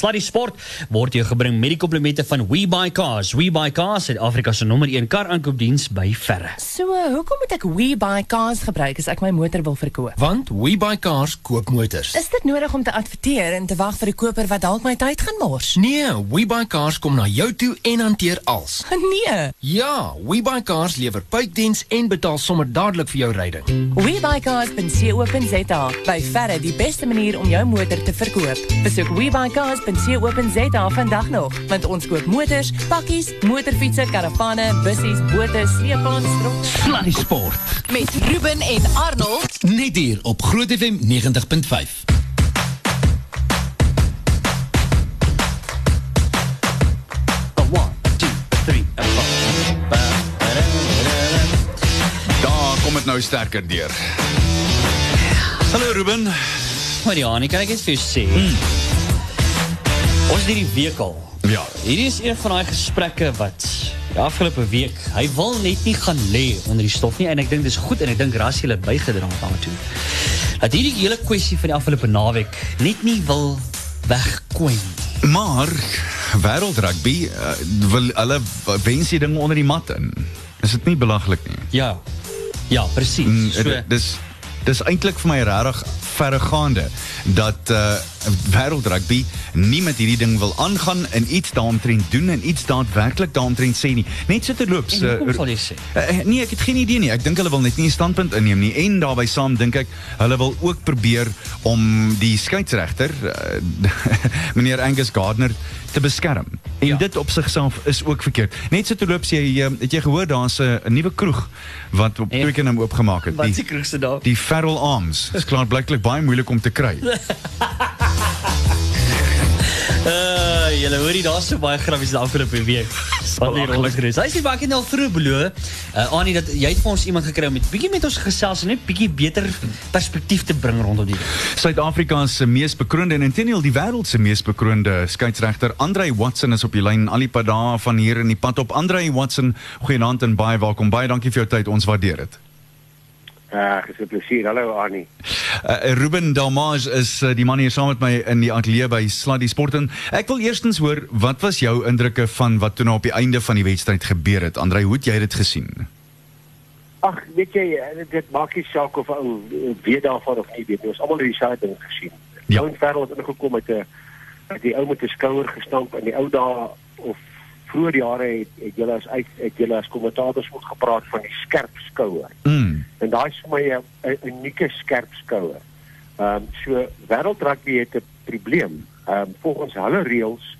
Sluddy Sport word jou gebring met die komplimente van WeBuyCars. WeBuyCars, Suid-Afrika se nommer 1 kar aankoopdiens by verre. So, hoekom moet ek WeBuyCars gebruik as ek my motor wil verkoop? Want WeBuyCars koop motors. Is dit nodig om te adverteer en te wag vir die koper wat dalk my tyd gaan mors? Nee, WeBuyCars kom na jou toe en hanteer als. Nee. Ja, WeBuyCars lewer puitdiens en betaal sommer dadelik vir jou ryding. WeBuyCars.co.za by verre die beste manier om jou motor te verkoop. Besoek WeBuyCars www.co.za vandag nog, want ons koop motors, pakkies, motorfietsse, karavane, bussies, bote, sleepwaens, strop. Sluddy Sport Met Ruben en Arnold. net hier op Groot FM 90.5. One, two, three, and four. Daar kom dit nou sterker deur. Hallo Ruben. Maar ja, nee, kan ek net vir jou sê. Ons hierdie week al. Ja. Hierdie is een van daai gesprekke wat die afgelope week, hy wil net nie gaan lê onder die stof nie en ek dink dis goed en ek dink Rassie het bygedra daartoe. Dat hierdie hele kwessie van die afgelope naweek net nie wil wegkwyn nie. Maar wêreld rugby uh, wil hulle wens die ding onder die mat in. Is dit nie belaglik nie? Ja. Ja, presies. Mm, So, dis dis eintlik vir my regtig verregaande dat uh wêreld rugby nie met hierdie ding wil aangaan en iets daaromtrent doen en iets daadwerklik daaromtrent sê nie. Net so terloops. uh? Uh, nee, ek het geen idee nie. Ek dink hulle wil net nie 'n standpunt inneem nie en daarbey saam dink ek hulle wil ook probeer om die skeieregter uh, meneer Angus Gardner te beskerm. En Ja. dit op sigself is ook verkeerd. Net so terloops jy het jy gehoor daar's 'n uh, nuwe kroeg wat op. Twickenham oopgemaak het. Wat Die- se kroegste daar? Die Feral Arms. Dis klaar blyklik baie moeilik om te kry. Uh, julle hoor jy daar's so baie grappies die afgelope week. Wat hier rondgereis. Hy sê ek het nou vroeg beloof, uh, Annie dat jy het vir ons iemand gekry om met bietjie met ons gesels en net bietjie beter perspektief te bring rondom die. Suid-Afrika se mees bekroonde en intendeel die wêreld se mees bekroonde skeieregter Andre Watson is op die lyn alipad daar van hier in die pad op. Andre Watson, goeienaand en baie welkom. Baie dankie vir jou tyd. Ons waardeer dit. Ah, dis 'n plesier. Hallo Annie. Uh, Ruben Dalmage is uh, die man hier saam met my in die ateljee by Sluddy Sport en ek wil eerstens hoor wat was jou indrukke van wat toe nou op die einde van die wedstryd gebeur het? Andre, hoe het jy dit gesien? Ag, weet jy, eh, dit maak nie saak of ou weet daarvan of nie weet nie. Ons almal het dieselfde ding gesien. Ja. Ou en Ferrel het ingekom met 'n die ou met 'n skouer gestamp in die ou dae of vroeër jare het, het julle as uit het julle as kommentators ook gepraat van die skerp skouer. Mm. En daai is vir my 'n unieke skerp skouer. Ehm um, so wêreld rugby het 'n probleem. Ehm um, volgens hulle reëls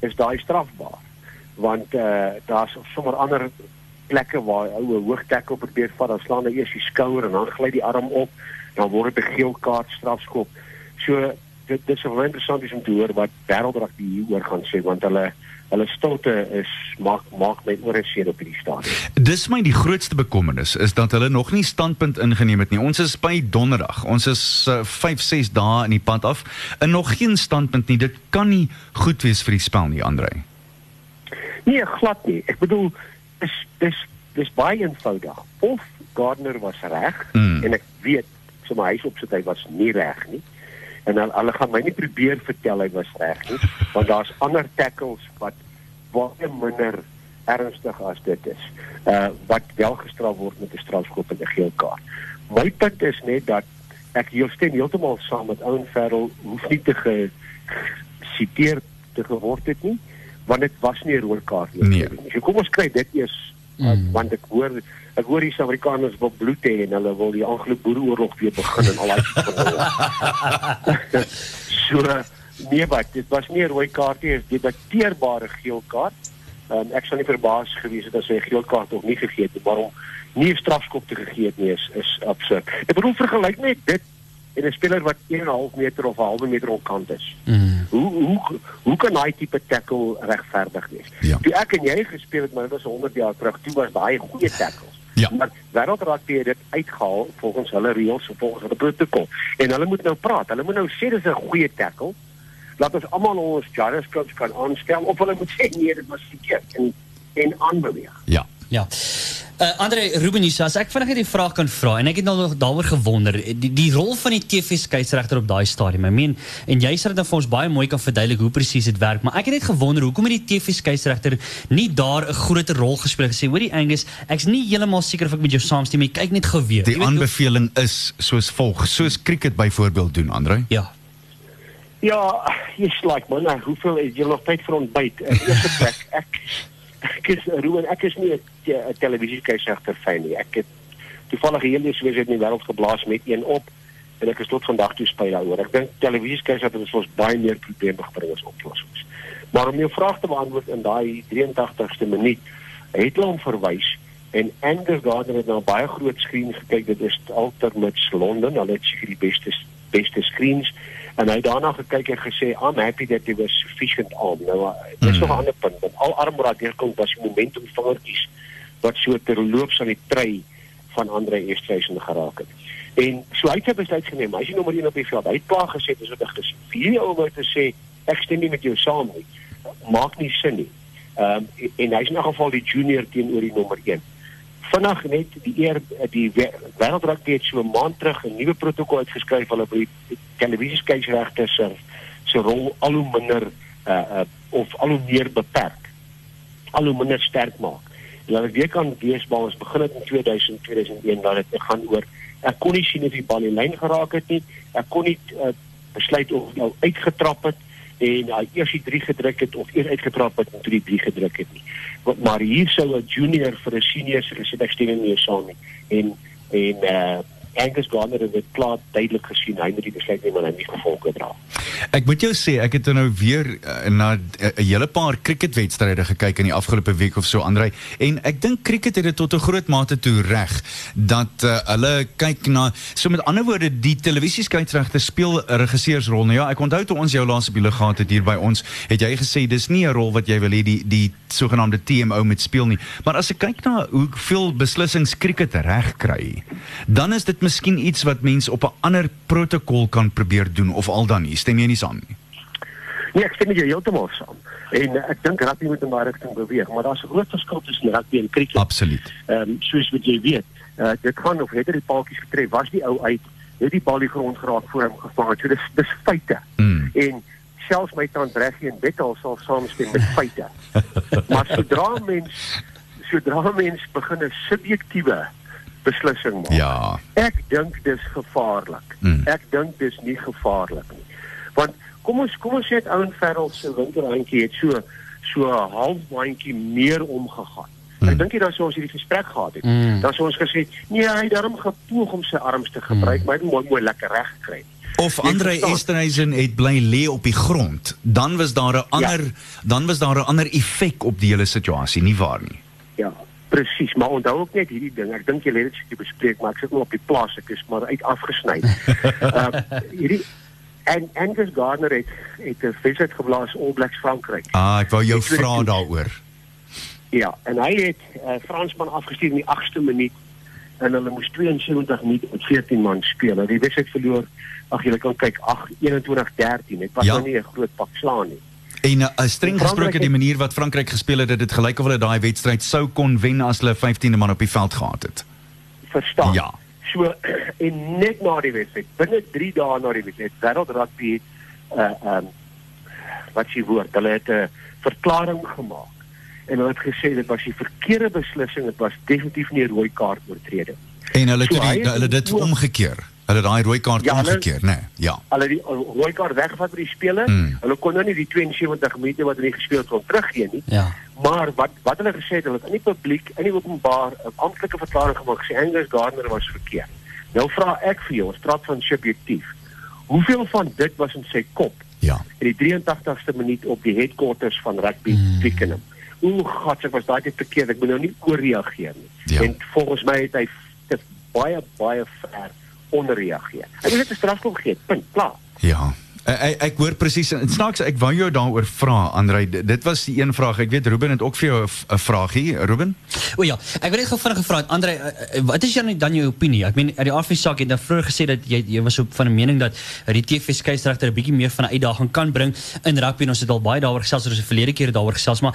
is daai strafbaar. Want eh uh, daar's sommer ander plekke waar oue hoogtekkel probeer vat, dan slaan hy eers die skouer en dan gly die arm op, dan word dit 'n geel kaart strafskop. So dit dit is wel interessant is om te hoor wat wêreld rugby hieroor gaan sê want hulle hulle stilte is maak maak my ore seer op hierdie stadium. Dis my die grootste bekommernis is dat hulle nog nie standpunt ingeneem het nie. Ons is by donderdag. Ons is uh, 5 6 dae in die pad af en nog geen standpunt nie. Dit kan nie goed wees vir die spel nie, Andre. Nee, glad nie. Ek bedoel dis dis dis baie eenvoudig. Of Gardner was reg Mm. en ek weet so my huis opsit hy was nie reg nie. En dan hulle gaan my nie probeer vertel hy was reg nie, want daar's ander tackles wat baie minder ernstig as dit is. Uh wat wel gestraf word met 'n strafskop en 'n geel kaart. My punt is net dat ek hier stem heeltemal saam met Ouen Ferrell hoef nie te gesiteer te geword het nie want dit was nie 'n rooi kaart nie. Nee. So kom ons kry dit eers mm. want ek hoor ek hoor die Suid-Afrikaners wil bloed hê en hulle wil die Anglo-Boereoorlog weer begin en al daai dinge. so nee, wat dit was nie 'n rooi kaart nie, dit was 'n debatteerbare geel kaart. Um, ek sou nie verbaas gewees het as hy 'n geel kaart nog nie gegee het nie, maar om nie 'n strafskop te gegee het nie is is absurd. Ek bedoel vergelyk net dit en 'n speler wat 1.5 meter of 'n halwe meter onkant is. Mm. Hoe hoe hoe kan daai tipe tackle regverdig wees? Ja. Toe ek en jy gespeel het, maar dit was 100 jaar terug, toe was daai goeie tackles. Ja. Maar wêreld rugby het dit uitgehaal volgens hulle reëls en volgens hulle protokol. En hulle moet nou praat. Hulle moet nou sê dis 'n goeie tackle. Laat ons almal ons gyroscopes kan aanstel of hulle moet sê nee, dit was verkeerd en en aanbeweeg. Ja. Ja. Uh, Andre Ruben hier, as ek vinnig net die vraag kan vra en ek het nou nog daaroor gewonder, die die rol van die TV skeieregter op daai stadium. I mean, en jy sê dit dan vir ons baie mooi kan verduidelik hoe presies dit werk, maar ek het net gewonder hoekom het die TV skeieregter nie daar 'n groter rol gespeel gesê, hoorie Angus, ek's nie heeltemal seker of ek met jou saamstem nie, kyk net gou weer. Die aanbeveling is soos volg, soos cricket byvoorbeeld doen, Andre. Ja. Ja, jy's like man, hoeveel het jy nog tyd vir ontbyt? In eerste plek, ek ek is Ruben, ek is nie 'n te- 'n televisiekeiseregter fan nie. Ek het toevallig hierdie soos in die wêreld geblaas met een op en ek is tot vandag toe spyt daaroor. Ek dink televisiekeiseregter is ons baie meer probleme gebring as oplossings. Maar om jou vraag te beantwoord in daai 83ste minuut, het hulle hom verwys en Angus Gardner het na 'n baie groot skerm gekyk. Dit is Altermits Londen. Hulle het seker die beste beste screens en hy het daarna gekyk en gesê I'm happy that there was sufficient arm. Nou uh, dis nog 'n ander punt. Want al arm wat deurkom was die momentum vingertjies wat so terloops aan die trei van Andre Esterhuizen geraak het. En so hy het besluit geneem. Hy is nommer 1 op die veld. Hy het klaar gesê dis wat ek gesê. Vir hierdie ou wou te sê ek stem nie met jou saam nie. Maak nie sin nie. Ehm um, en hy's in 'n geval die junior teenoor die nommer 1 vinnig net die eer die wêreldrugby het so 'n maand terug 'n nuwe protokol uitgeskryf hulle by die televisieskeieregter se se rol al hoe minder uh, uh of al hoe meer beperk al hoe minder sterk maak. En hulle weer kan weesbaar ons begin het in 2000 2001 dat dit gaan oor ek kon nie sien of die bal in lyn geraak het nie. Ek kon nie uh, besluit of nou uitgetrap het en hy eers die 3 gedruk het of eers uitgetrap het en toe die 3 gedruk het nie. Maar, hier sou 'n junior vir 'n senior gesê ek stem mee saam nie. En en uh Angus Gardner het dit klaar duidelik gesien hy moet die besluit neem en hy nie gevolge dra. Ek moet jou sê ek het nou weer uh, na 'n hele paar cricketwedstryde gekyk in die afgelope week of so Andrei en ek dink cricket het dit tot 'n groot mate toe reg dat uh, hulle kyk na so met ander woorde die televisieskeieregter speel 'n regisseursrol. Nou ja, ek onthou toe ons jou laas op die lug gehad het hier by ons, het jy gesê dis nie 'n rol wat jy wil hê die die sogenaamde TMO moet speel nie. Maar as ek kyk na hoeveel beslissings cricket reg kry, dan is dit miskien iets wat mense op 'n ander protokol kan probeer doen of al dan nie. Stem jy nie saam nie? Nee, ek stem met jou heeltemal saam. En uh, ek dink rugby moet in daai rigting beweeg, maar daar's 'n groot verskil tussen rugby en cricket. Absoluut. Ehm um, soos wat jy weet, uh, dit gaan of het hy die paaltjies getref, was die ou uit, het die bal die grond geraak voor hom gevang het. So dis dis feite. Mm. En selfs my tant Reggie en Bettel sal saamstem met feite. maar sodra mens sodra mens begin 'n subjektiewe beslissing maak. Ja. Ek dink dis gevaarlik. Mm. Ek dink dis nie gevaarlik nie. Want kom ons kom ons sê dit Ouen Ferrell se winterhandjie het so so 'n half mandjie meer omgegaan. Mm. Ek dink jy dan sou ons hierdie gesprek gehad het. Mm. Dan sou ons gesê, nee, hy het daarom gepoog om sy arms te gebruik, mm. maar hy het mooi, mooi lekker reg gekry. Of Jy Andre verstaan. Esterhuizen het bly lê op die grond, dan was daar 'n ander dan was daar 'n ander effek op die hele situasie, nie waar nie? Ja, presies, maar onthou ook net hierdie ding. Ek dink jy het dit seker bespreek, maar ek sit nou op die plaas, ek is maar uit afgesny. uh hierdie en Angus Gardner het het 'n wedstryd geblaas All Blacks Frankryk. Ah, ek wou jou vra daaroor. Ja, en hy het 'n uh, Fransman afgestuur in die 8ste minuut en hulle moes 72 minute met 14 man speel. Nou die wedstryd verloor. Ag jy kan kyk, 8 21-13. Dit was Ja. nou nie 'n groot pak slaan nie. En uh, streng Frankryk gesproke die het- manier wat Frankryk gespeel het, dit het gelyk of hulle daai wedstryd sou kon wen as hulle 15de man op die veld gehad het. Verstaan? Ja. So en net na die wedstryd, binne 3 dae na die wedstryd, Wêreld Rugby het uh um wat s'ie woord, hulle het 'n verklaring gemaak. En hulle het gesê dit was die verkeerde beslissing, dit was definitief nie 'n rooi kaart oortreding. En hulle So toe hy die, het hulle dit ook- omgekeer. Hulle het daai rooi kaart Ja, omgekeer, né? Nee, ja. Hulle die uh, rooi kaart weggevat by die speler. Mm. Hulle kon nou nie die 72 minute wat hulle gespeel het kon teruggee nie. Ja. Maar wat wat hulle gesê het, hulle het in die publiek, in die openbaar 'n amptelike verklaring gemaak gesê Angus Gardner was verkeerd. Nou vra ek vir jou, ons praat van subjektief. Hoeveel van dit was in sy kop Ja. in die 83ste minuut op die headquarters van rugby Hmm. Twickenham? Hoe gat ek was daai net verkeerd. Ek moet nou nie ooreageer nie. Ja. En volgens my het hy te baie baie ver onderreageer. Hy het net 'n strafskop gegee. Punt. Klaar. Ja. Ek ek, hoor presies en snaaks ek wou jou daaroor vra Andre D- dit was die een vraag ek weet Ruben het ook vir jou 'n v- 'n vraagie Ruben O ja, ek wil net gou vinnig gevra het Andre, uh, uh, wat is jou dan jou opinie? Ek meen uit die die saak het jy vroeër gesê dat jy jy was op van 'n mening dat die TV skeieregter 'n bietjie meer van 'n uitdaging kan bring in rugby en ons het al baie daaroor gesels, ons het verlede keer daaroor gesels, maar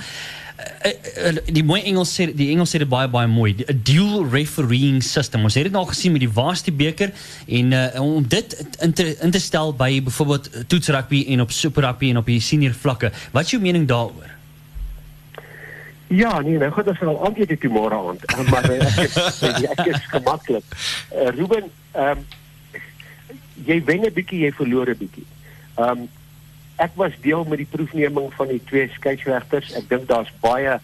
die mooi Engels sê die Engels sê dit baie baie mooi. 'n Dual refereeing system. Ons het dit al gesien met die Varsity beker en uh, om dit in te in te stel by byvoorbeeld toetsrugby en op super rugby en op die senior vlakke. Wat is jou mening daaroor? Ja, nee, nou goed, ons gaan al aandete toe môre aand. Eh, Maar eh, ek is ek is gemaklik. Uh, Ruben, ehm um, jy wen 'n bietjie, jy verloor 'n bietjie. Ehm um, ek was deel met die proefneming van die twee skeieregters. Ek dink daar's baie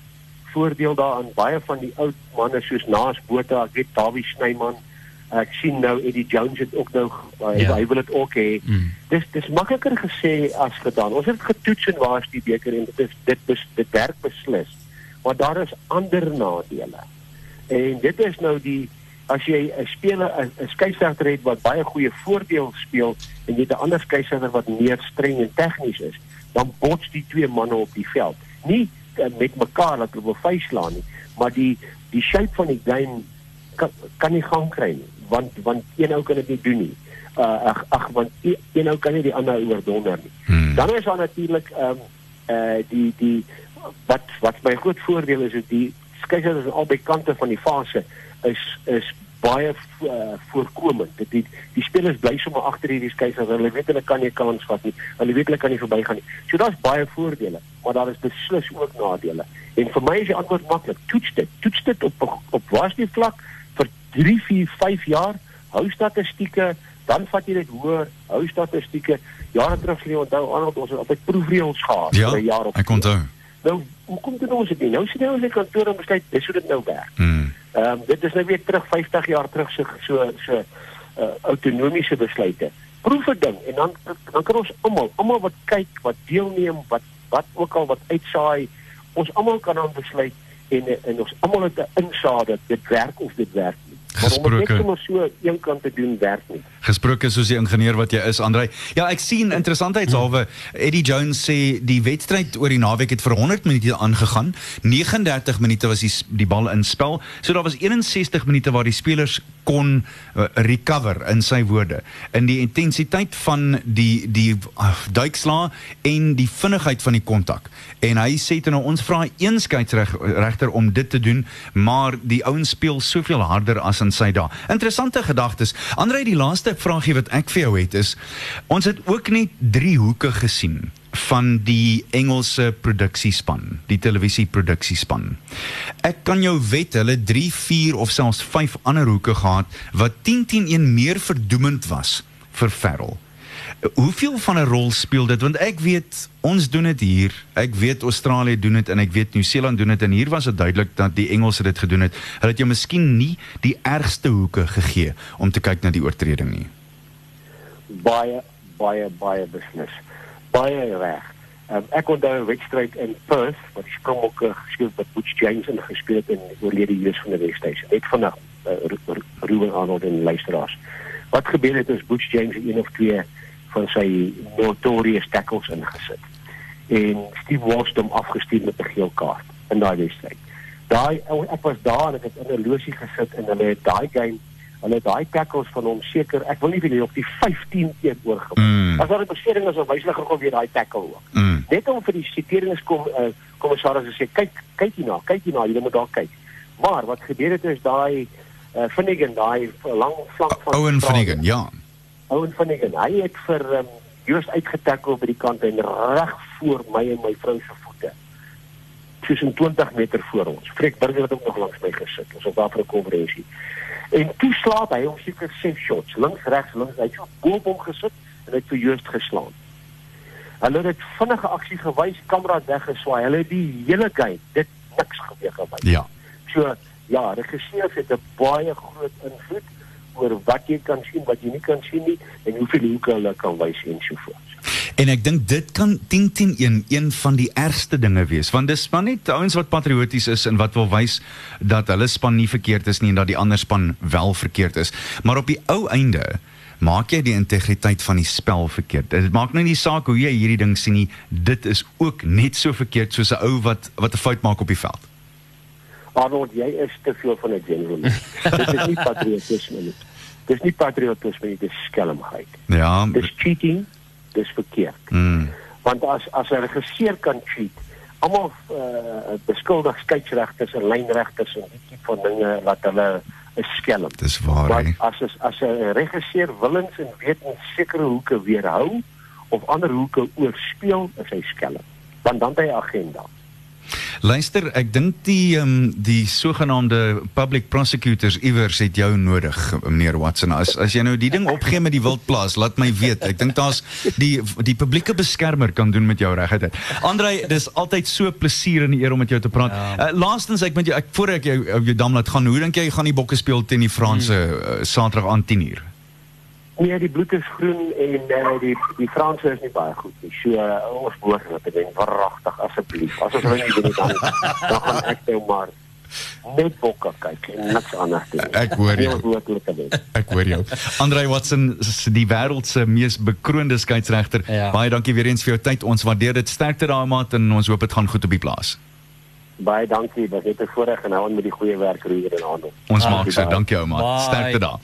voordeel daaraan. Baie van die oud manne soos Naas Botha, ek weet Dawie Snyman, ek sien nou Eddie Jones het ook nou uh, Ja. hy wil dit ook hê. Mm. Dis dis makliker gesê as gedaan. Ons het getoets en waar is die beker en dit is dit is dit werk beslis. Maar daar is ander nadele. En dit is nou die as jy 'n speler 'n skeieregter het wat baie goeie voordeel speel en jy het 'n ander skeieregter wat meer streng en tegnies is, dan bots die twee manne op die veld. Nie uh, met mekaar dat hulle wil vuislaan nie, maar die die shape van die game kan, kan nie gang kry nie, want want een ou kan dit nie doen nie. Uh ag ag want e- een ou kan nie die ander oordonder nie. Hmm. Dan is daar natuurlik ehm um, uh die die wat wat my groot voordeel is is die skeieregters aan albei kante van die fase is is baie uh, voorkomend. Dit die, die spelers bly sommer agter hierdie skeieregter. Hulle weet hulle kan nie kans vat nie. Hulle weet hulle kan nie verbygaan nie. So daar's baie voordele, maar daar is beslis ook nadele. En vir my is die antwoord maklik. Toets dit. Toets dit op op waarskie vlak vir 3, 4, 5 jaar. Hou statistieke, dan vat jy dit hoër. Hou statistieke. Jare terug jy onthou Arnold ons het altyd proefreëls gehad Ja, vir 'n jaar of ek onthou. Nou, hoekom doen ons dit nie? Nou sit ons in kantoor en besluit dis hoe dit nou werk. Hmm. Ehm um, dit is nou weer terug 50 jaar terug so so so uh, autonomiese besluite. Proef 'n ding en dan dan kan ons almal, almal wat kyk, wat deelneem, wat wat ook al wat uitsaai, ons almal kan dan besluit en en ons almal het 'n insaag dat dit werk of dit werk nie. Maar om net Gesproke- sommer so een kant te doen werk nie. Gesproke soos die ingenieur wat jy is, Andrei. Ja, ek sien interessantheidshalwe Eddie Jones sê die wedstryd oor die naweek het vir 100 minute aangegaan. 39 minute was die die bal in spel. So daar was 61 minute waar die spelers kon uh, recover in sy woorde. In die intensiteit van die die uh, duikslaa en die vinnigheid van die kontak. En hy sê toe nou ons vra een skeieregter om dit te doen, maar die ouens speel soveel harder as in sy dae. Interessante gedagtes. Andre die laaste vraagie wat ek vir jou het is ons het ook net drie hoeke gesien van die Engelse produksiespan, die televisieproduksiespan. Ek kan jou wet hulle 3, 4 of selfs 5 ander hoeke gehad wat 10 teen 1 meer verdoemend was vir Ferrell. Hoeveel van 'n rol speel dit want ek weet ons doen dit hier. Ek weet Australië doen dit en ek weet Nieu-Seeland doen dit en hier was dit duidelik dat die Engelse dit gedoen het. Hulle het jou miskien nie die ergste hoeke gegee om te kyk na die oortreding nie. baie baie baie beslis. Baie reg. Um, ek onthou 'n wedstryd in Perth wat die Springbokke gespeel het Butch James en gespeel het in oorlede Jeus van die Wesduise. Net vandag uh, Ru- Ruben Arnold en luisteraars. Wat gebeur het is Butch James het een of twee van sy notorious tackles ingesit. En Steve Walsh het hom afgestuur met 'n geel kaart in daai wedstryd. Daai ek was daar en ek het in 'n losie gesit en hulle het daai game hulle daai tackles van hom seker ek wil nie weet nie op die 15 keer oorgekom. Mm. As daar 'n besering is, dan wys hulle gou weer daai tackle ook. Mm. Net om vir die siteringskom uh, kommissaris te sê kyk kyk hierna, kyk hierna, jy moet daar kyk. Maar wat gebeur het is daai uh, Finnegan, daai lang flank van Owen. Finnegan, ja. Owen Finnegan, hy het vir um, Joost uitgetackle by die kant en reg voor my en my vrou se voete. Tussen 20 meter voor ons. Freek Burger het ook nog langs my gesit. Ons was daar vir 'n konferensie. En toe slaap hy hom seker 6 shots, links, regs, links, hy het so op hom gesit en hy het vir Joost geslaan. Hulle het vinnige aksie gewys, kamera weggeswaai. Hulle het die hele game dit niks gebeur gewys. Ja. So ja, regisseurs het 'n baie groot invloed oor wat jy kan sien, wat jy nie kan sien nie en hoeveel hoeke hulle kan wys en so voort. En ek dink dit kan 10 teen 1 een van die ergste dinge wees want dis maar net ouens wat patrioties is en wat wil wys dat hulle span nie verkeerd is nie en dat die ander span wel verkeerd is. Maar op die ou einde maak jy die integriteit van die spel verkeerd. Dit maak nou nie saak hoe jy hierdie ding sien nie, dit is ook net so verkeerd soos 'n ou wat wat 'n fout maak op die veld. Arnold, jy is te veel van 'n gentleman. Dit is nie patriotisme nie. Dis nie patriotisme nie, dis skelmheid. Ja. Dis cheating, dis verkeerd. Mm. Want as as 'n regisseur kan cheat, almal uh, beskuldig skeieregters en lynregters en die tipe van dinge wat hulle is skelm. Dis waar Maar hè. as as as 'n regisseur willens en weet in sekere hoeke weerhou of ander hoeke oorspeel, is hy skelm. Want dan het hy agenda. Luister, ek dink die um, die sogenaamde public prosecutors iewers het jou nodig, meneer Watson. As as jy nou die ding opgee met die wildplaas, laat my weet. Ek dink daar's die die publieke beskermer kan doen met jou reguit. Andrei, dis altyd so plesier en 'n eer om met jou te praat. Ja. Uh, laastens ek met jou ek voor ek jou jou dam laat gaan. Hoe dink jy gaan die bokke speel teen die Franse uh, Saterdag aan 10uur? Nee, die bloed is groen en uh, die die Franse is nie baie goed nie. So uh, ons behoort hulle te wen, verragtig asseblief. As ons nie wen nie, dan dan gaan ek nou maar net bokke kyk en niks anders doen. Ek hoor jou. Ek hoor jou. Andrei Watson, s- die wêreld se mees bekroonde skeieregter. Ja. Baie dankie weer eens vir jou tyd. Ons waardeer dit sterkte daai maat en ons hoop dit gaan goed op die plaas. Baie dankie, dit 'n voorreg en hou aan met die goeie werk roer en handel. Ons Ah, maak so, dankie ou maat. Sterkte daar.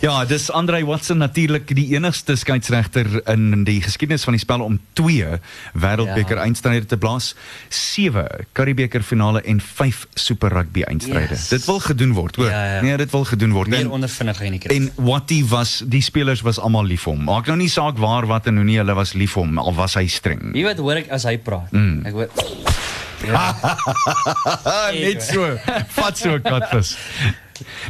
Ja, dis Andrei Watson natuurlik die enigste skeieregter in die geskiedenis van die spel om 2 wêreldbeker Ja. eindstryde te blaas, 7 Curriebeeker finale en 5 Super Rugby eindstryde. Yes. Dit wil gedoen word, hoor. Ja, ja. Nee, dit wil gedoen word. Meer En- ondervinding jy nie kry. En Watty was die spelers was almal lief vir hom. Maak nou nie saak waar wat en hoe nie, hulle was lief vir hom al was hy streng. Jy weet hoor ek as hy praat. Mm. Ek hoor Net so. Vat so katvis.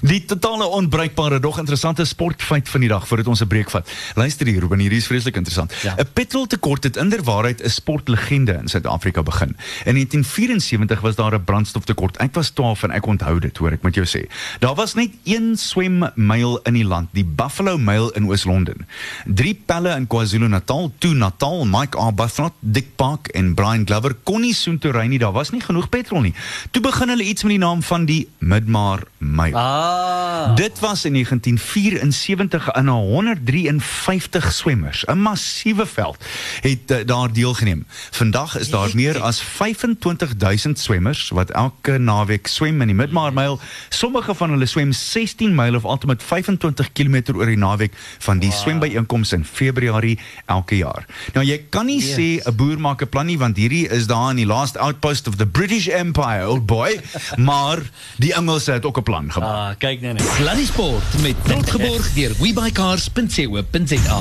Die totale onbruikbare dog interessante sportfeit van die dag voordat ons 'n breek vat. Luister hier, Ruben, hierdie is vreeslik interessant. 'n Ja. Petroltekort het inderwaarheid 'n sportlegende in Suid-Afrika begin. In 1974 was daar 'n brandstoftekort. Ek was 12 en ek onthou dit, hoor ek moet jou sê. Daar was net een swemmyl in die land, die Buffalo Mile in Oos-London. Drie pelle in KwaZulu-Natal, toe Natal, Mike Arbuthnot, Dick Park en Brian Glover kon nie soontoe ry nie. Daar was nie genoeg petrol nie. Toe begin hulle iets met die naam van die Midmar Mile. Ah. Dit was in 1974 in 153 swemmers, 'n massiewe veld, het uh, daar deelgeneem. Vandag is daar meer as 25000 swemmers wat elke naweek swem in die Midmar Mile. Sommige van hulle swem 16 myl of altemat 25 km oor die naweek van die wow. swembyeenkomste in Februarie elke jaar. Nou jy kan nie yes. sê 'n boer maak 'n plan nie want hierdie is daar in die last outpost of the British Empire, old boy, maar die Engelse het ook 'n plan gemaak. Ah, kyk net net. Sluddy Sport met trots geborg deur webycars.co.za.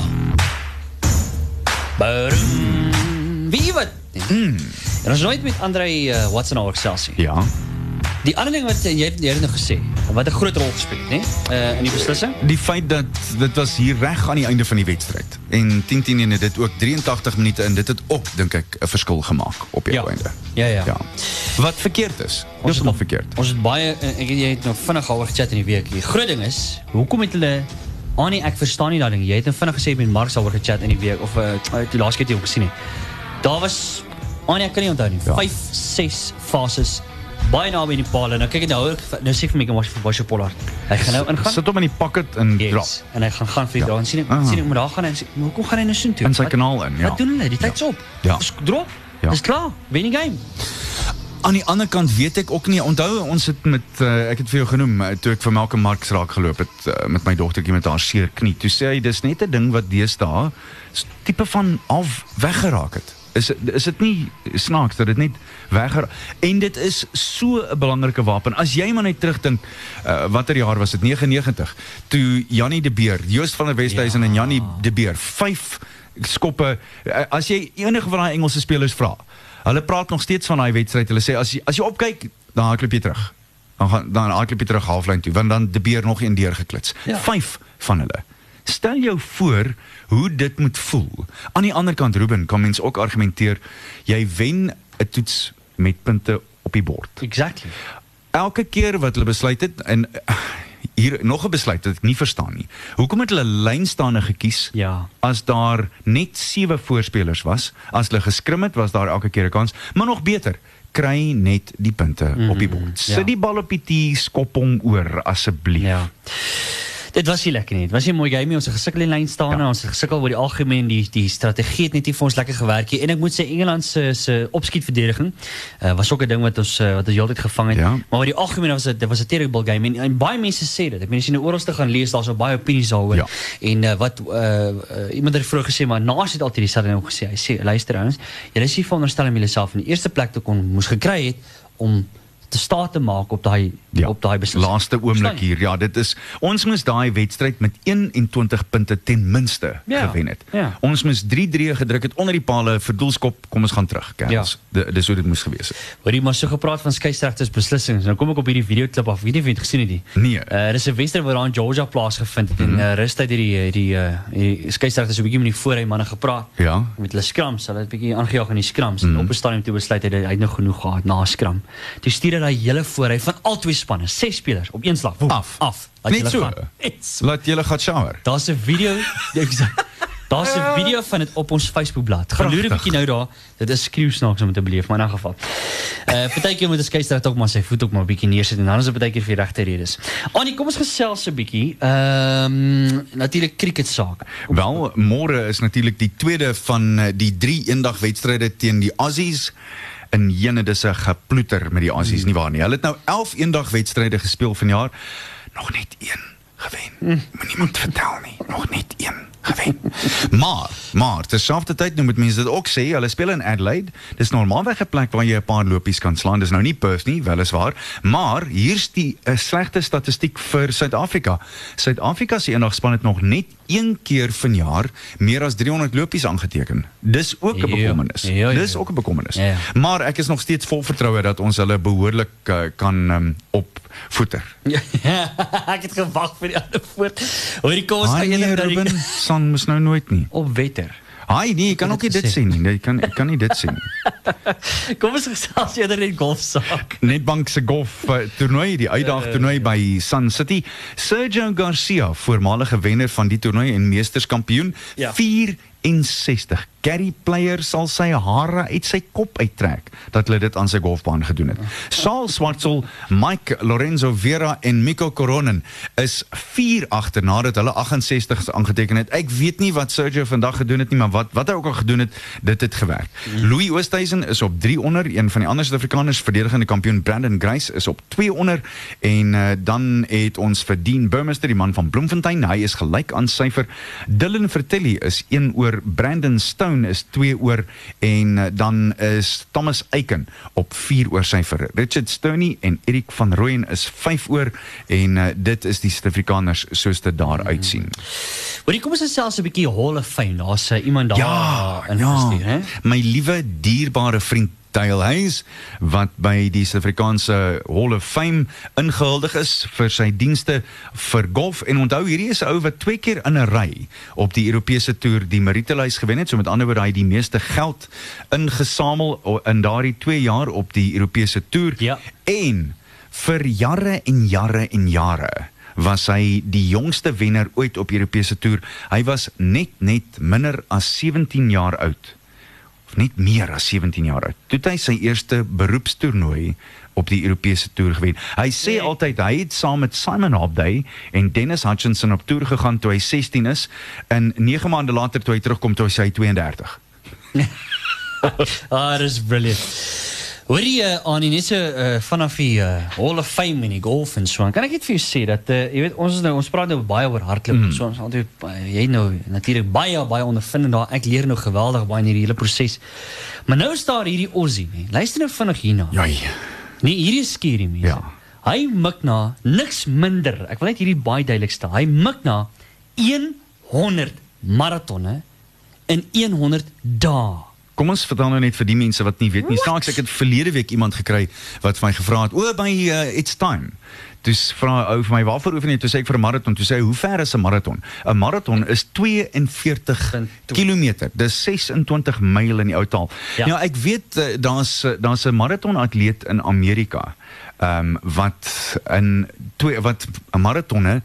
Barum. Wie wat? Mm. En ons nooit met Andrei uh, Watson al gesels nie. Ja. Die ander ding wat uh, jy jy het nou gesê, wat 'n groot rol gespeel het, nê? Uh in die beslissing. Die feit dat dit was hier reg aan die einde van die wedstryd en 10-10 en dit ook 83 minute in dit het ook dink ek 'n verskil gemaak op die Ja. einde. Ja, ja. Ja. Wat verkeerd is. Ons het het al- verkeerd. Ons het baie uh, ek jy het nou vinnig al gechat in die week. Die groot ding is, hoekom het hulle Annie, ek verstaan nie daai ding. Jy het nou vinnig gesê met Mark al oor gechat in die week of uh, die laaste keer het jy ook gesien nie. Daar was Annie, ek kan nie onthou nie. Ja. 5, 6 fases baie naby in die paal en nou kyk ek nou nou sê vir my kom ons vir Bosje Pollard. Hy gaan nou ingaan. Sit hom in die pocket en drop Yes. En hy gaan gaan vir die Ja. draai en sien ek Ah. sien ek maar daar gaan hy en sê, "Maar hoekom gaan hy nou so toe? in sy Wat- kanaal in, ja. Wat doen hulle? Die tyd's op. Ja. Dis drop. Ja. Dis klaar. Wen die game. Aan die ander kant weet ek ook nie. Onthou ons het met uh, ek het vir jou genoem uh, toe ek vir Malcolm Marx raak geloop het uh, met my dogtertjie met haar seer knie. Toe sê hy dis net 'n ding wat deesdae tipe van af weggeraak het. Is is dit nie snaaks dat dit net weggeraak en dit is so 'n belangrike wapen. As jy maar net terugdink uh, watter jaar was dit 99 toe Jannie de Beer, Joost van der Westhuizen ja. en Jannie de Beer vyf skoppe uh, as jy enige van daai Engelse spelers vra Hulle praat nog steeds van daai wedstryd. Hulle sê as jy as jy opkyk, dan hardloop jy terug. Dan gaan dan hardloop jy terug halflyn toe, want dan de beer nog een deurgeklits. Ja. Vyf van hulle. Stel jou voor hoe dit moet voel. Aan die ander kant Ruben, kan mens ook argumenteer jy wen 'n toets met punte op die bord. Exactly. Elke keer wat hulle besluit het en hier nog 'n besluit wat ek nie verstaan nie. Hoekom het hulle lynstaande gekies? Ja. as daar net sewe voorspelers was, as hulle geskrim het, was daar elke keer 'n kans, maar nog beter, kry net die punte mm, op die bord. Sit ja. die bal op die tee, skop hom oor asseblief. Ja. Dit was nie lekker nie. Dit was nie 'n mooi game nie. Ons het gesukkel in lyn staan ja. en ons het gesukkel oor die algemeen die die strategie het net nie vir ons lekker gewerk nie. En ek moet sê Engeland se se opskietverdediging uh, was ook 'n ding wat ons uh, wat ons heeltyd gevang het. Ja. Maar oor die algemeen was dit was 'n terrible game en, en baie mense sê dit. Ek meen as jy nou oralste gaan lees, daar's so baie opinies daaroor. Ja. En uh, wat uh, iemand het vroeër gesê maar Naas het altyd dieselfde ding gesê. Hy sê luister ouens, julle is nie veronderstel om julleself in die eerste plek te kon moes gekry het om te staat te maak op daai op daai beslissing. Laaste oomblik hier. Ja, dit is ons moes daai wedstryd met 21 punte ten minste Ja, gewen het. ja. Ons moes 3-3 gedruk het onder die pale vir doelskop. Kom ons gaan terug, kerels. Ja. Dis hoe dit moes gewees het. Hoorie, maar so gepraat van skeieregters beslissings. Nou kom ek op hierdie videoklip af. Weet nie of jy dit gesien het nie. Nee. Uh dis 'n wedstryd wat daar in Georgia plaasgevind het mm -hmm. en uh, rustig hierdie die uh die skeieregters so 'n bietjie met die voorry manne gepraat. Ja. Met hulle scrums, hulle het 'n bietjie aangejaag in die scrums mm -hmm. en op 'n stadium toe besluit hy hy het nou genoeg gehad na scrum. Toe stuur hy daai hele voorry van al twee spanne, ses spelers op een slag. Af. Af. Laat Net so? gaan. Laat julle gaan shower. Daar's 'n video, exact. Daar's 'n video van dit op ons Facebookblad. Gaan loer 'n bietjie nou daar. Dit is skreeusnaaks om te beleef, maar in 'n geval. Uh partykeer moet 'n skeieregter ook maar sy voet ook maar 'n bietjie neersit en dan is dit partykeer vir regte redes. Annie, kom ons gesels 'n bietjie. Ehm natuurlik cricket saak. Wel, môre is natuurlik die tweede van eh, die drie eendagwedstryde teen die Aussies. In jene dis 'n geploeter met die Aussies nie waar nie. Hulle het nou 11 eendagwedstryde gespeel vanjaar. Nog net een gewen. Moenie iemand vertel nie. Nog net een gewen. Maar, maar terselfdertyd nou moet mense dit ook sê, hulle speel in Adelaide. Dis normaalweg 'n plek waar jy 'n paar lopies kan slaan. Dis nou nie Perth nie, weliswaar, maar hier's die 'n slegte statistiek vir Suid-Afrika. Suid-Afrika se eendagspan het nog net een keer vanjaar meer as 300 lopies aangeteken. Dis ook 'n Ja. bekommernis. Ja, ja, Dis ja. ook 'n bekommernis. Ja. Maar ek is nog steeds vol vertroue dat ons hulle behoorlik uh, kan um, opvoeter. Ja, ek het gewag vir die ander woord. Hoorie, kom ons Haai gaan nee, eendag na die Ruben, son mos nou nooit nie. op wetter. Haai nee, jy kan ook nie dit sê nie. Jy kan ek kan nie dit sê nie. Kom ons gesels eerder net golfsaak. Netbank se golf toernooi, die uitdaag toernooi by Sun City. Sergio Garcia, voormalige wenner van die toernooi en meesterskampioen, Ja. 64 Gary player sal sy hare uit sy kop uittrek dat hulle dit aan sy golfbaan gedoen het. Saul Swartsel, Mike Lorenzo Vera en Miko Koronen is 4 agter nadat hulle 68s aangeteken het. Ek weet nie wat Sergio vandag gedoen het nie, maar wat wat hy ook al gedoen het, dit het gewerk. Louis Oosthuizen is op 3 onder, een van die ander Suid-Afrikaners verdedigende kampioen Brandon Grace is op 2 onder en uh, dan het ons vir Dean Burmester, die man van Bloemfontein, hy is gelyk aan syfer. Dylan Vertelli is 1 oor, Brandon Stone is 2 oor en uh, dan is Thomas Eiken op 4 oor syfer. Richard Stoney en Erik van Rooyen is 5 oor en uh, dit is die Suid-Afrikaners soos dit daar uitsien. Hoorie, kom ons gesels 'n bietjie Hall of Fame. Daar's uh, iemand daar Ja, hè? ja. My liewe dierbare vriend Dale Hayes wat by die Suid-Afrikaanse Hall of Fame ingehuldig is vir sy dienste vir golf en onthou hierdie is 'n ou wat twee keer in 'n ry op die Europese toer die Maritelys gewen het so met ander woorde hy het die meeste geld ingesamel in daardie 2 jaar op die Europese toer Ja. en vir jare en jare en jare was hy die jongste wenner ooit op Europese toer. Hy was net net minder as 17 jaar oud. Of net meer as 17 jaar oud. Toe het hy sy eerste beroepstoernooi op die Europese toer gewen. Hy sê Nee. altyd hy het saam met Simon Hobday en Dennis Hutchinson op toer gegaan toe hy 16 is en 9 maande later toe hy terugkom toe hy sy 32. Ah, dis brilliant. Hoorie uh, Annie, net so uh, vanaf die uh, Hall of Fame in die golf en so. aan, Kan ek net vir jou sê dat uh, jy weet ons is nou ons praat nou baie oor hardloop mm. so ons altyd uh, jy nou natuurlik baie baie ondervindend daar. Ek leer nou geweldig baie in hierdie hele proses. Maar nou is daar hierdie Aussie, nee. Luister nou vinnig hierna. Jai. Nee, hierdie skerry mense. Ja. Hy mik na niks minder. Ek wil net hierdie baie duidelik stel. Hy mik na 100 maratonne in 100 dae. Kom ons vertel nou net vir die mense wat nie weet nie. Snaaks ek het verlede week iemand gekry wat vir my gevra het, "O, by uh, it's time." Dis vra ou vir my waarvoor oefen jy? Toe sê ek vir 'n maraton. Toe sê hy, "Hoe ver is 'n maraton?" 'n Maraton is 42 km. Dis 26 myl in die ou taal. Ja. Nou ek weet uh, daar's uh, daar's 'n maratonatleet in Amerika. Ehm um, wat in twee wat 'n maratonne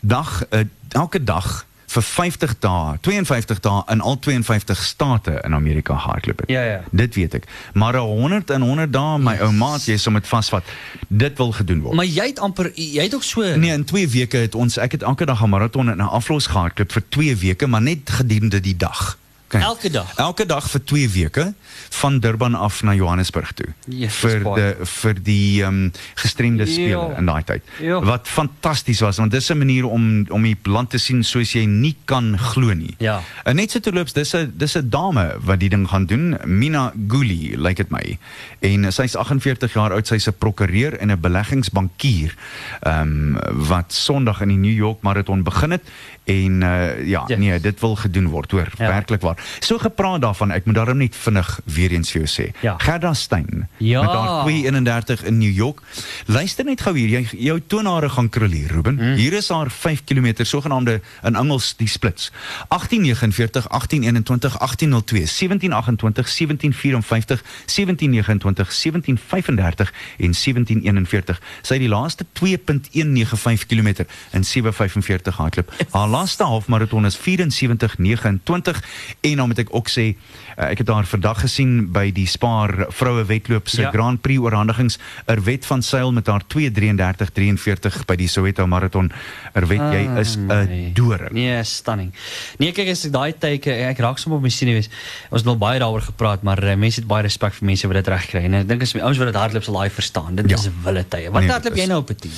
dag uh, elke dag vir 50 dae, 52 dae in al 52 state in Amerika gehardloop het. Ja, ja. Dit weet ek. Maar 'n 100 en 100 dae, my ou maat, jy sal met vasvat. Dit wil gedoen word. Maar jy het amper jy het ook so Nee, in 2 weke het ons ek het elke dag 'n maraton en 'n aflos gehardloop vir 2 weke, maar net gedurende die dag. Okay. Elke dag? Elke dag vir 2 weke van Durban af na Johannesburg toe. Jesus, vir baie. die vir die ehm um, gestremde spele Ja. in daai tyd. Ja. Wat fantasties was want dis 'n manier om om die land te sien soos jy nie kan glo nie. Ja. En net so terloops, dis 'n dis 'n dame wat die ding gaan doen, Mina Guli, lyk dit my. En sy's 48 jaar oud, sy's 'n prokureur en 'n beleggingsbankier. Ehm wat Sondag in die New York Marathon begin het en uh, ja, Ja. nee, dit wil gedoen word, hoor, Ja. werklik waar. So gepraat daarvan, ek moet daarom net vinnig weer eens vir jou sê. Ja. Gerda Stein Ja. met haar 231 in New York. Luister net gou hier, jy jou toonare gaan krul hier, Ruben. Hmm. Hier is haar 5 km sogenaamde in Engels die splits. 1849, 1821, 1802, 1728, 1754, 1729, 1735 en 1741. Sy het die laaste 2.195 km in 7:45 hardloop. Haar laaste halfmaraton is 74:29 en dan moet ek ook sê uh, ek het haar vandag gesien by die Spar vroue wedloop se Ja. Grand Prix oorhandigings. Erwet van Sail met haar 2:33:43 by die Soweto maraton. Erwet, jy is 'n nee. doring. Nee, stunning. Nee, kyk as ek daai teke ek raak sommer op my senuwees. Ons het al baie daaroor gepraat, maar uh, mense het baie respek vir mense wat dit reg kry. En ek dink as die ouens wat dit hardloop sal daai verstaan. Dit Ja. is wille tye. Wat Nee, hardloop jy nou op 'n 10?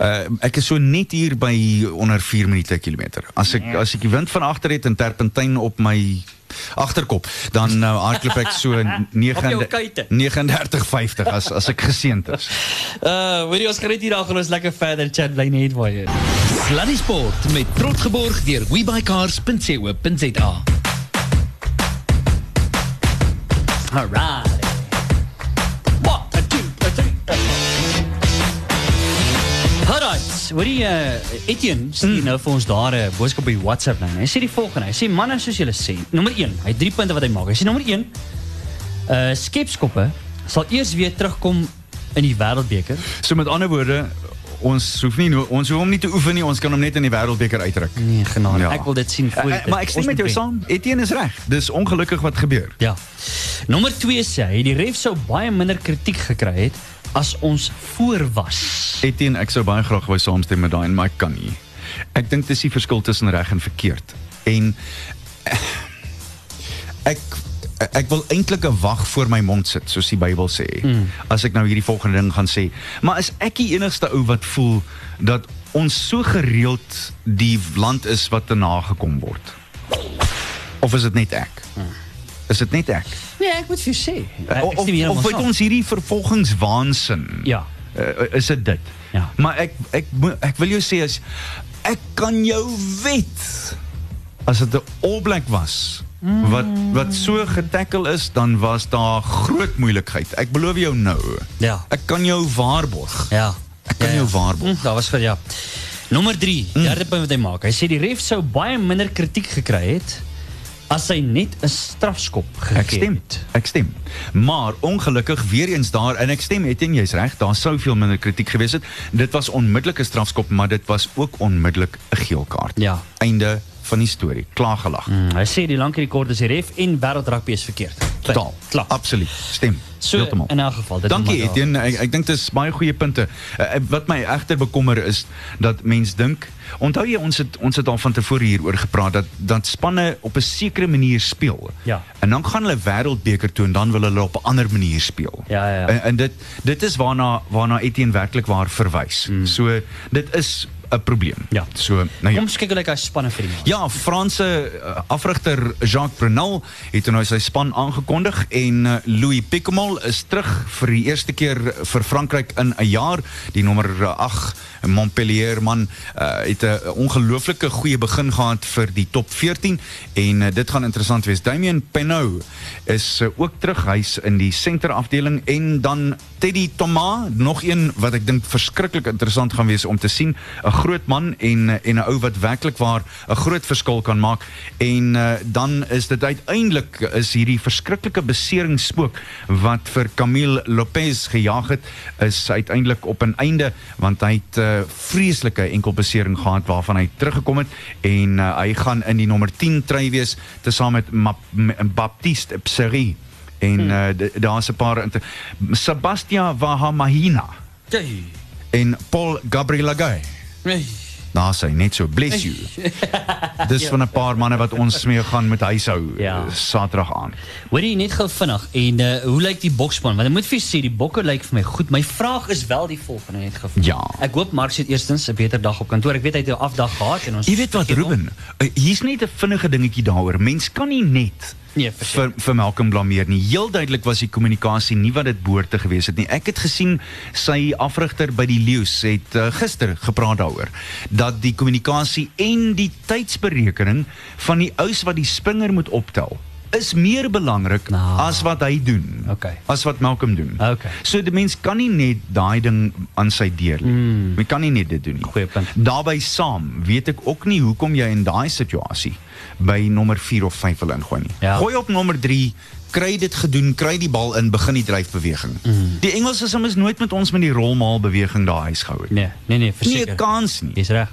Uh, ek is so net hier by onder 4 minute per kilometer. As ek as ek die wind van agter het en terpentyn op my agterkop, dan nou hardloop ek so Op jou 9 kuite. 39:50 as as ek geseënd is. Uh, weet jy ons gaan net hier daar gaan ons lekker verder chat bly net waar jy. Sluddy Sport met trots geborg deur webycars.co.za. Alright. Alright, hoor jy uh, Etienne stuur nou vir ons daar 'n boodskap op die WhatsApp nou. Hy sê die volgende. Hy sê manne soos julle sê. Nommer 1, hy het 3 punte wat hy maak. Hy sê nommer 1, uh skepskoppe sal eers weer terugkom in die wêreldbeker. So met ander woorde, ons hoef nie ons hoef hom nie te oefen nie, ons kan hom net in die wêreldbeker uitdruk. Nee, genade. Ja. Ek wil dit sien voor Uh, maar ek stem met jou saam. Etienne is reg. Dis ongelukkig wat gebeur. Ja. Nommer 2 sê hy die ref sou baie minder kritiek gekry het as ons voor was. Etienne, ek sou baie graag wou saamstem met daai, maar ek kan nie. Ek dink dis die verskil tussen reg en verkeerd. En eh, ek ek wil eintlik 'n wag voor my mond sit, soos die Bybel sê. Mm. As ek nou hierdie volgende ding gaan sê, maar is ek die enigste ou wat voel dat ons so gereeld die land is wat te nagekom word? Of is dit net ek? Is dit net ek? Nee, ek moet vir jou sê. Ek of stem hier of weet ons hierdie vervolgingswaansin? Ja. Uh, is dit dit? Ja. Maar ek ek ek wil jou sê as ek kan jou wet as dit 'n All Black was wat wat so getackle is dan was daar groot moeilikheid. Ek beloof jou nou. Ja. Ek kan jou waarborg. Ja. Ek kan jou waarborg. Hm, daar was vir ja. Nommer 3, derde punt wat hy maak. Hy sê die ref sou baie minder kritiek gekry het as hy net 'n strafskop gegee Ek stem. het. Ek stem. Maar ongelukkig weer eens daar en ek stem Etienne jy's reg, daar sou veel minder kritiek gewees het. Dit was onmiddellike strafskop, maar dit was ook onmiddellik 'n geel kaart. Ja. Einde van die storie. Klaargelag. Hm, hy sê die lankie rekord is die ref en is verkeerd. Totaal. Klaar. Absoluut. Stem. So in elk geval, Dankie. Etienne. Ek ek dink dit is baie goeie punte. Uh, wat my egter bekommer is dat mens dink, onthou jy ons het ons het al van tevore hieroor gepraat dat dat spanne op 'n sekere manier speel. Ja. En dan gaan hulle wêreldbeker toe en dan wil hulle op 'n ander manier speel. Ja, ja, ja. En, en dit dit is waarna waarna Etienne werklik waar verwys. Hmm. So dit is 'n probleem. Ja. So nou ja. Kom kyk hoe lyk hy spanne vir die maand. Ja, Franse uh, afrigter Jacques Brunel het nou sy span aangekondig en uh, Louis Picamol is terug vir die eerste keer vir Frankryk in 'n jaar. Die nommer 8 Montpellier man uh, het 'n ongelooflike goeie begin gehad vir die top 14 en uh, dit gaan interessant wees. Damien Penaud is uh, ook terug. Hy's in die senterafdeling en dan Teddy Thomas, nog een wat ek dink verskriklik interessant gaan wees om te sien, 'n groot man en en 'n ou wat werklik waar 'n groot verskil kan maak en uh, dan is dit uiteindelik is hierdie verskriklike beseringsspook wat vir Camille Lopez gejaag het is uiteindelik op 'n einde want hy het 'n uh, vreeslike enkel besering gehad waarvan hy teruggekom het en uh, hy gaan in die nommer 10 try wees tesame met Baptiste Pseri en hmm. uh, daar's 'n paar Sebastian Vahamahina Jy. en Paul Gabrielagay. Nee. Daar sê net so bless you. Dis van 'n paar manne wat ons mee gaan met huishou Ja. Saterdag aan. Hoor jy net gou vinnig en uh, hoe lyk die bokspan? Want ek moet vir sê die bokke lyk vir my goed. My vraag is wel die volgende net gou. Ja. Ek hoop Mark het eerstens 'n beter dag op kantoor. Ek weet hy het 'n afdag gehad en ons Jy weet wat. Ruben, uh, hier's net 'n vinnige dingetjie daaroor. Mens kan nie net Nee, vir vir Malcolm blameer nie. Heel duidelik was die kommunikasie nie wat dit behoort te gewees het nie. Ek het gesien sy afrigter by die Leeu's het uh, gister gepraat daaroor dat die kommunikasie en die tydsberekening van die ous wat die spinger moet optel is meer belangrik Nou. as wat hy doen. Okay. As wat Malcolm doen. Okay. So die mens kan nie net daai ding aan sy deur lê. Mm. Jy kan nie net dit doen nie. Goeie punt. Daarbey saam weet ek ook nie hoekom jy in daai situasie by nommer 4 of 5 wil ingooi nie. Ja. Gooi op nommer 3, kry dit gedoen, kry die bal in, begin die dryfbeweging. Mm. Die Engels is soms nooit met ons met die rolmaal beweging daar huis gehou het. Nee, nee nee, nie verseker. 'n kans nie. Dis reg.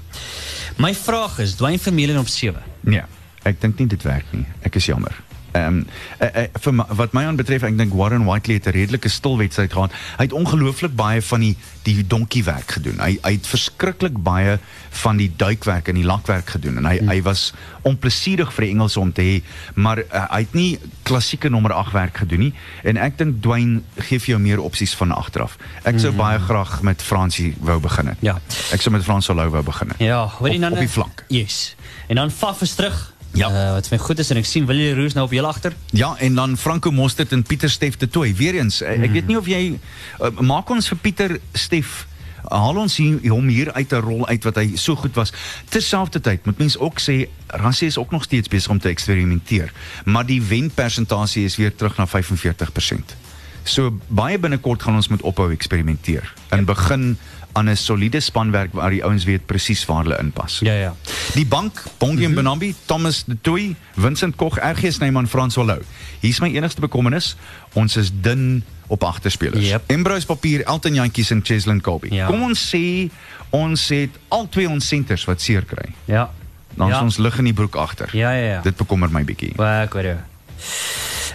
My vraag is, Dwayne Vermeulen op 7. Nee, ek dink nie dit werk nie. Ek is jammer. Ehm um, uh, uh, vir my, wat my aanbetref, ek dink Warren Whiteley het 'n redelike stil wedstryd gehad. Hy het ongelooflik baie van die die donkiewerk gedoen. Hy hy het verskriklik baie van die duikwerk en die lakwerk gedoen en hy hmm. hy was onplesierig vir die Engelse om te hê, maar uh, hy het nie klassieke nommer 8 werk gedoen nie en ek dink Dwayne gee vir jou meer opsies van agteraf. Ek sou hmm. baie graag met Fransie wou begin het. Ja. Ek sou met Frans Lou wou begin het. Ja, hoor jy op, dan op die flank. Yes. En dan Faf is terug. Ja. Uh, wat my goed is en ek sien Willie Roos nou op heel agter. Ja, en dan Franco Mostert en Pieter Steff de Tooi. Weereens, mm. ek weet nie of jy uh, maak ons vir Pieter Steff haal ons hier, hom hier uit 'n rol uit wat hy so goed was. Terselfdertyd moet mens ook sê Rassie is ook nog steeds besig om te eksperimenteer, maar die wenpersentasie is weer terug na 45%. So baie binnekort gaan ons moet ophou eksperimenteer en begin aan 'n soliede spanwerk waar die ouens weet presies waar hulle inpas. Ja ja. Die bank, Bongie mm -hmm. Benambi, Thomas de Toey, Vincent Koch, RG Snyman, Frans Hollou. Hier's my enigste bekommernis, ons is dun op agterspelers. Yep. Embrose Papier, Elton Jantjies en Cheslin Colby. Ja. Kom ons sê ons het al twee ons senters wat seer kry. Ja. Dan ja. is ons lig in die broek agter. Ja ja ja. Dit bekommer my bietjie. Ek hoor jou.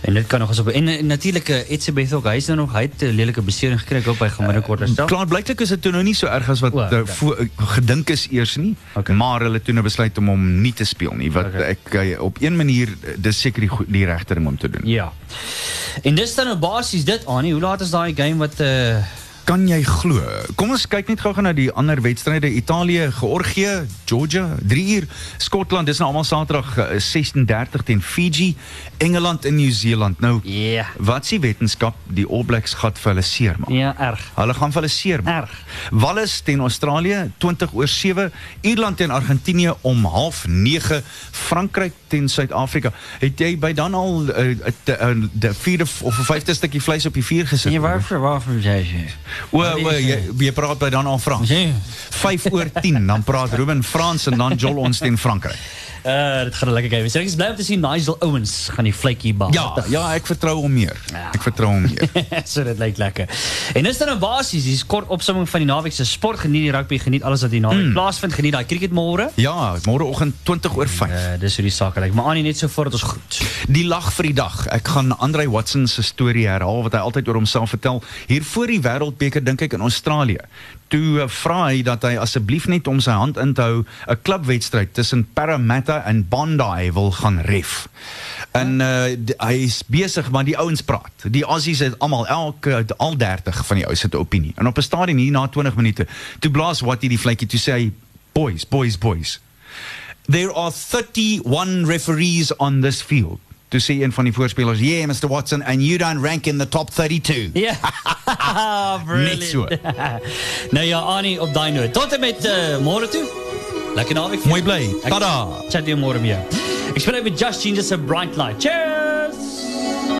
En dit kan nog eens op en, en natuurlik Etzebeth ook. Hy is nou nog hy het 'n lelike besering gekry ek hoop hy gaan binnekort herstel. Klaar blyklik is dit toe nou nie so erg as wat O, oh, okay. okay. gedink is eers nie, Okay. maar hulle het toe nou besluit om hom nie te speel nie wat Okay. ek eh, op een manier eh, dis seker die, goe- die regte ding om te doen. Ja. En dis dan nou basies dit Annie. Hoe laat is daai game wat uh Kan jy glo? Kom ons kyk net gou-gou na die ander wedstryde. Italië, Georgië, Georgia, 3 uur. Skotland, dis nou almal Saterdag eh, 16:30 teen Fiji, Engeland en Nieu-Seeland. Nou, Ja. wat s'ie wetenskap die All Blacks gaan vir hulle seermaak? Ja, erg. Hulle gaan vir hulle seermaak. Erg. Wallis teen Australië 20 oor 7, Ierland teen Argentinië om 09:30, Frankryk teen Suid-Afrika. Het jy by dan al 'n uh, uh, uh, vierde of 'n vyfde stukkie vleis op die vuur gesit? Nee, waarvoor waarvoor jy sê? O, o jy, jy praat by dan al Frans. Sê. 5 oor 10 dan praat Ruben Frans en dan Joel ons teen Frankryk. Uh dit gaan 'n lekker game. wees. Ek is bly om te sien Nigel Owens gaan die vletjie bal. Ja, ja, ek vertrou hom meer. Ja. Ek vertrou hom meer. so dit lyk lekker. En dis dan nou basies die kort opsomming van die naweek se sport geniet die rugby geniet alles wat die naweek mm. plaasvind geniet daai cricket môre. Ja, môreoggend 20 oor 5. Uh dis hoe die sake lyk. Maar Annie net so voordat ons groet. Die lag vir die dag. Ek gaan Andre Watson se storie herhaal wat hy altyd oor homself vertel. Hier voor die Wêreldbeker dink ek in Australië. Toe uh, vra hy dat hy asseblief net om sy hand in te hou 'n klubwedstryd tussen Parramatta en Bondi wil gaan ref. En uh, d- hy is besig maar die ouens praat. Die Aussies het almal elke al 30 van die het 'n opinie. En op 'n stadium hier na 20 minute, toe blaas wat die vletjie toe sê hy, "Boys, boys, boys. There are 31 referees on this field. To see een van die voorspelers, yeah, Mr. Watson, and you don't rank in the top 32. Ja. Brilliant. Net so. nou ja, Annie op daai noot. Tot en met uh, môre toe. Lekker naweek. vir Mooi jou. bly. Ek Tada. Chat jou môre weer. Ek speel uit met Just Ginger se Bright Light. Cheers.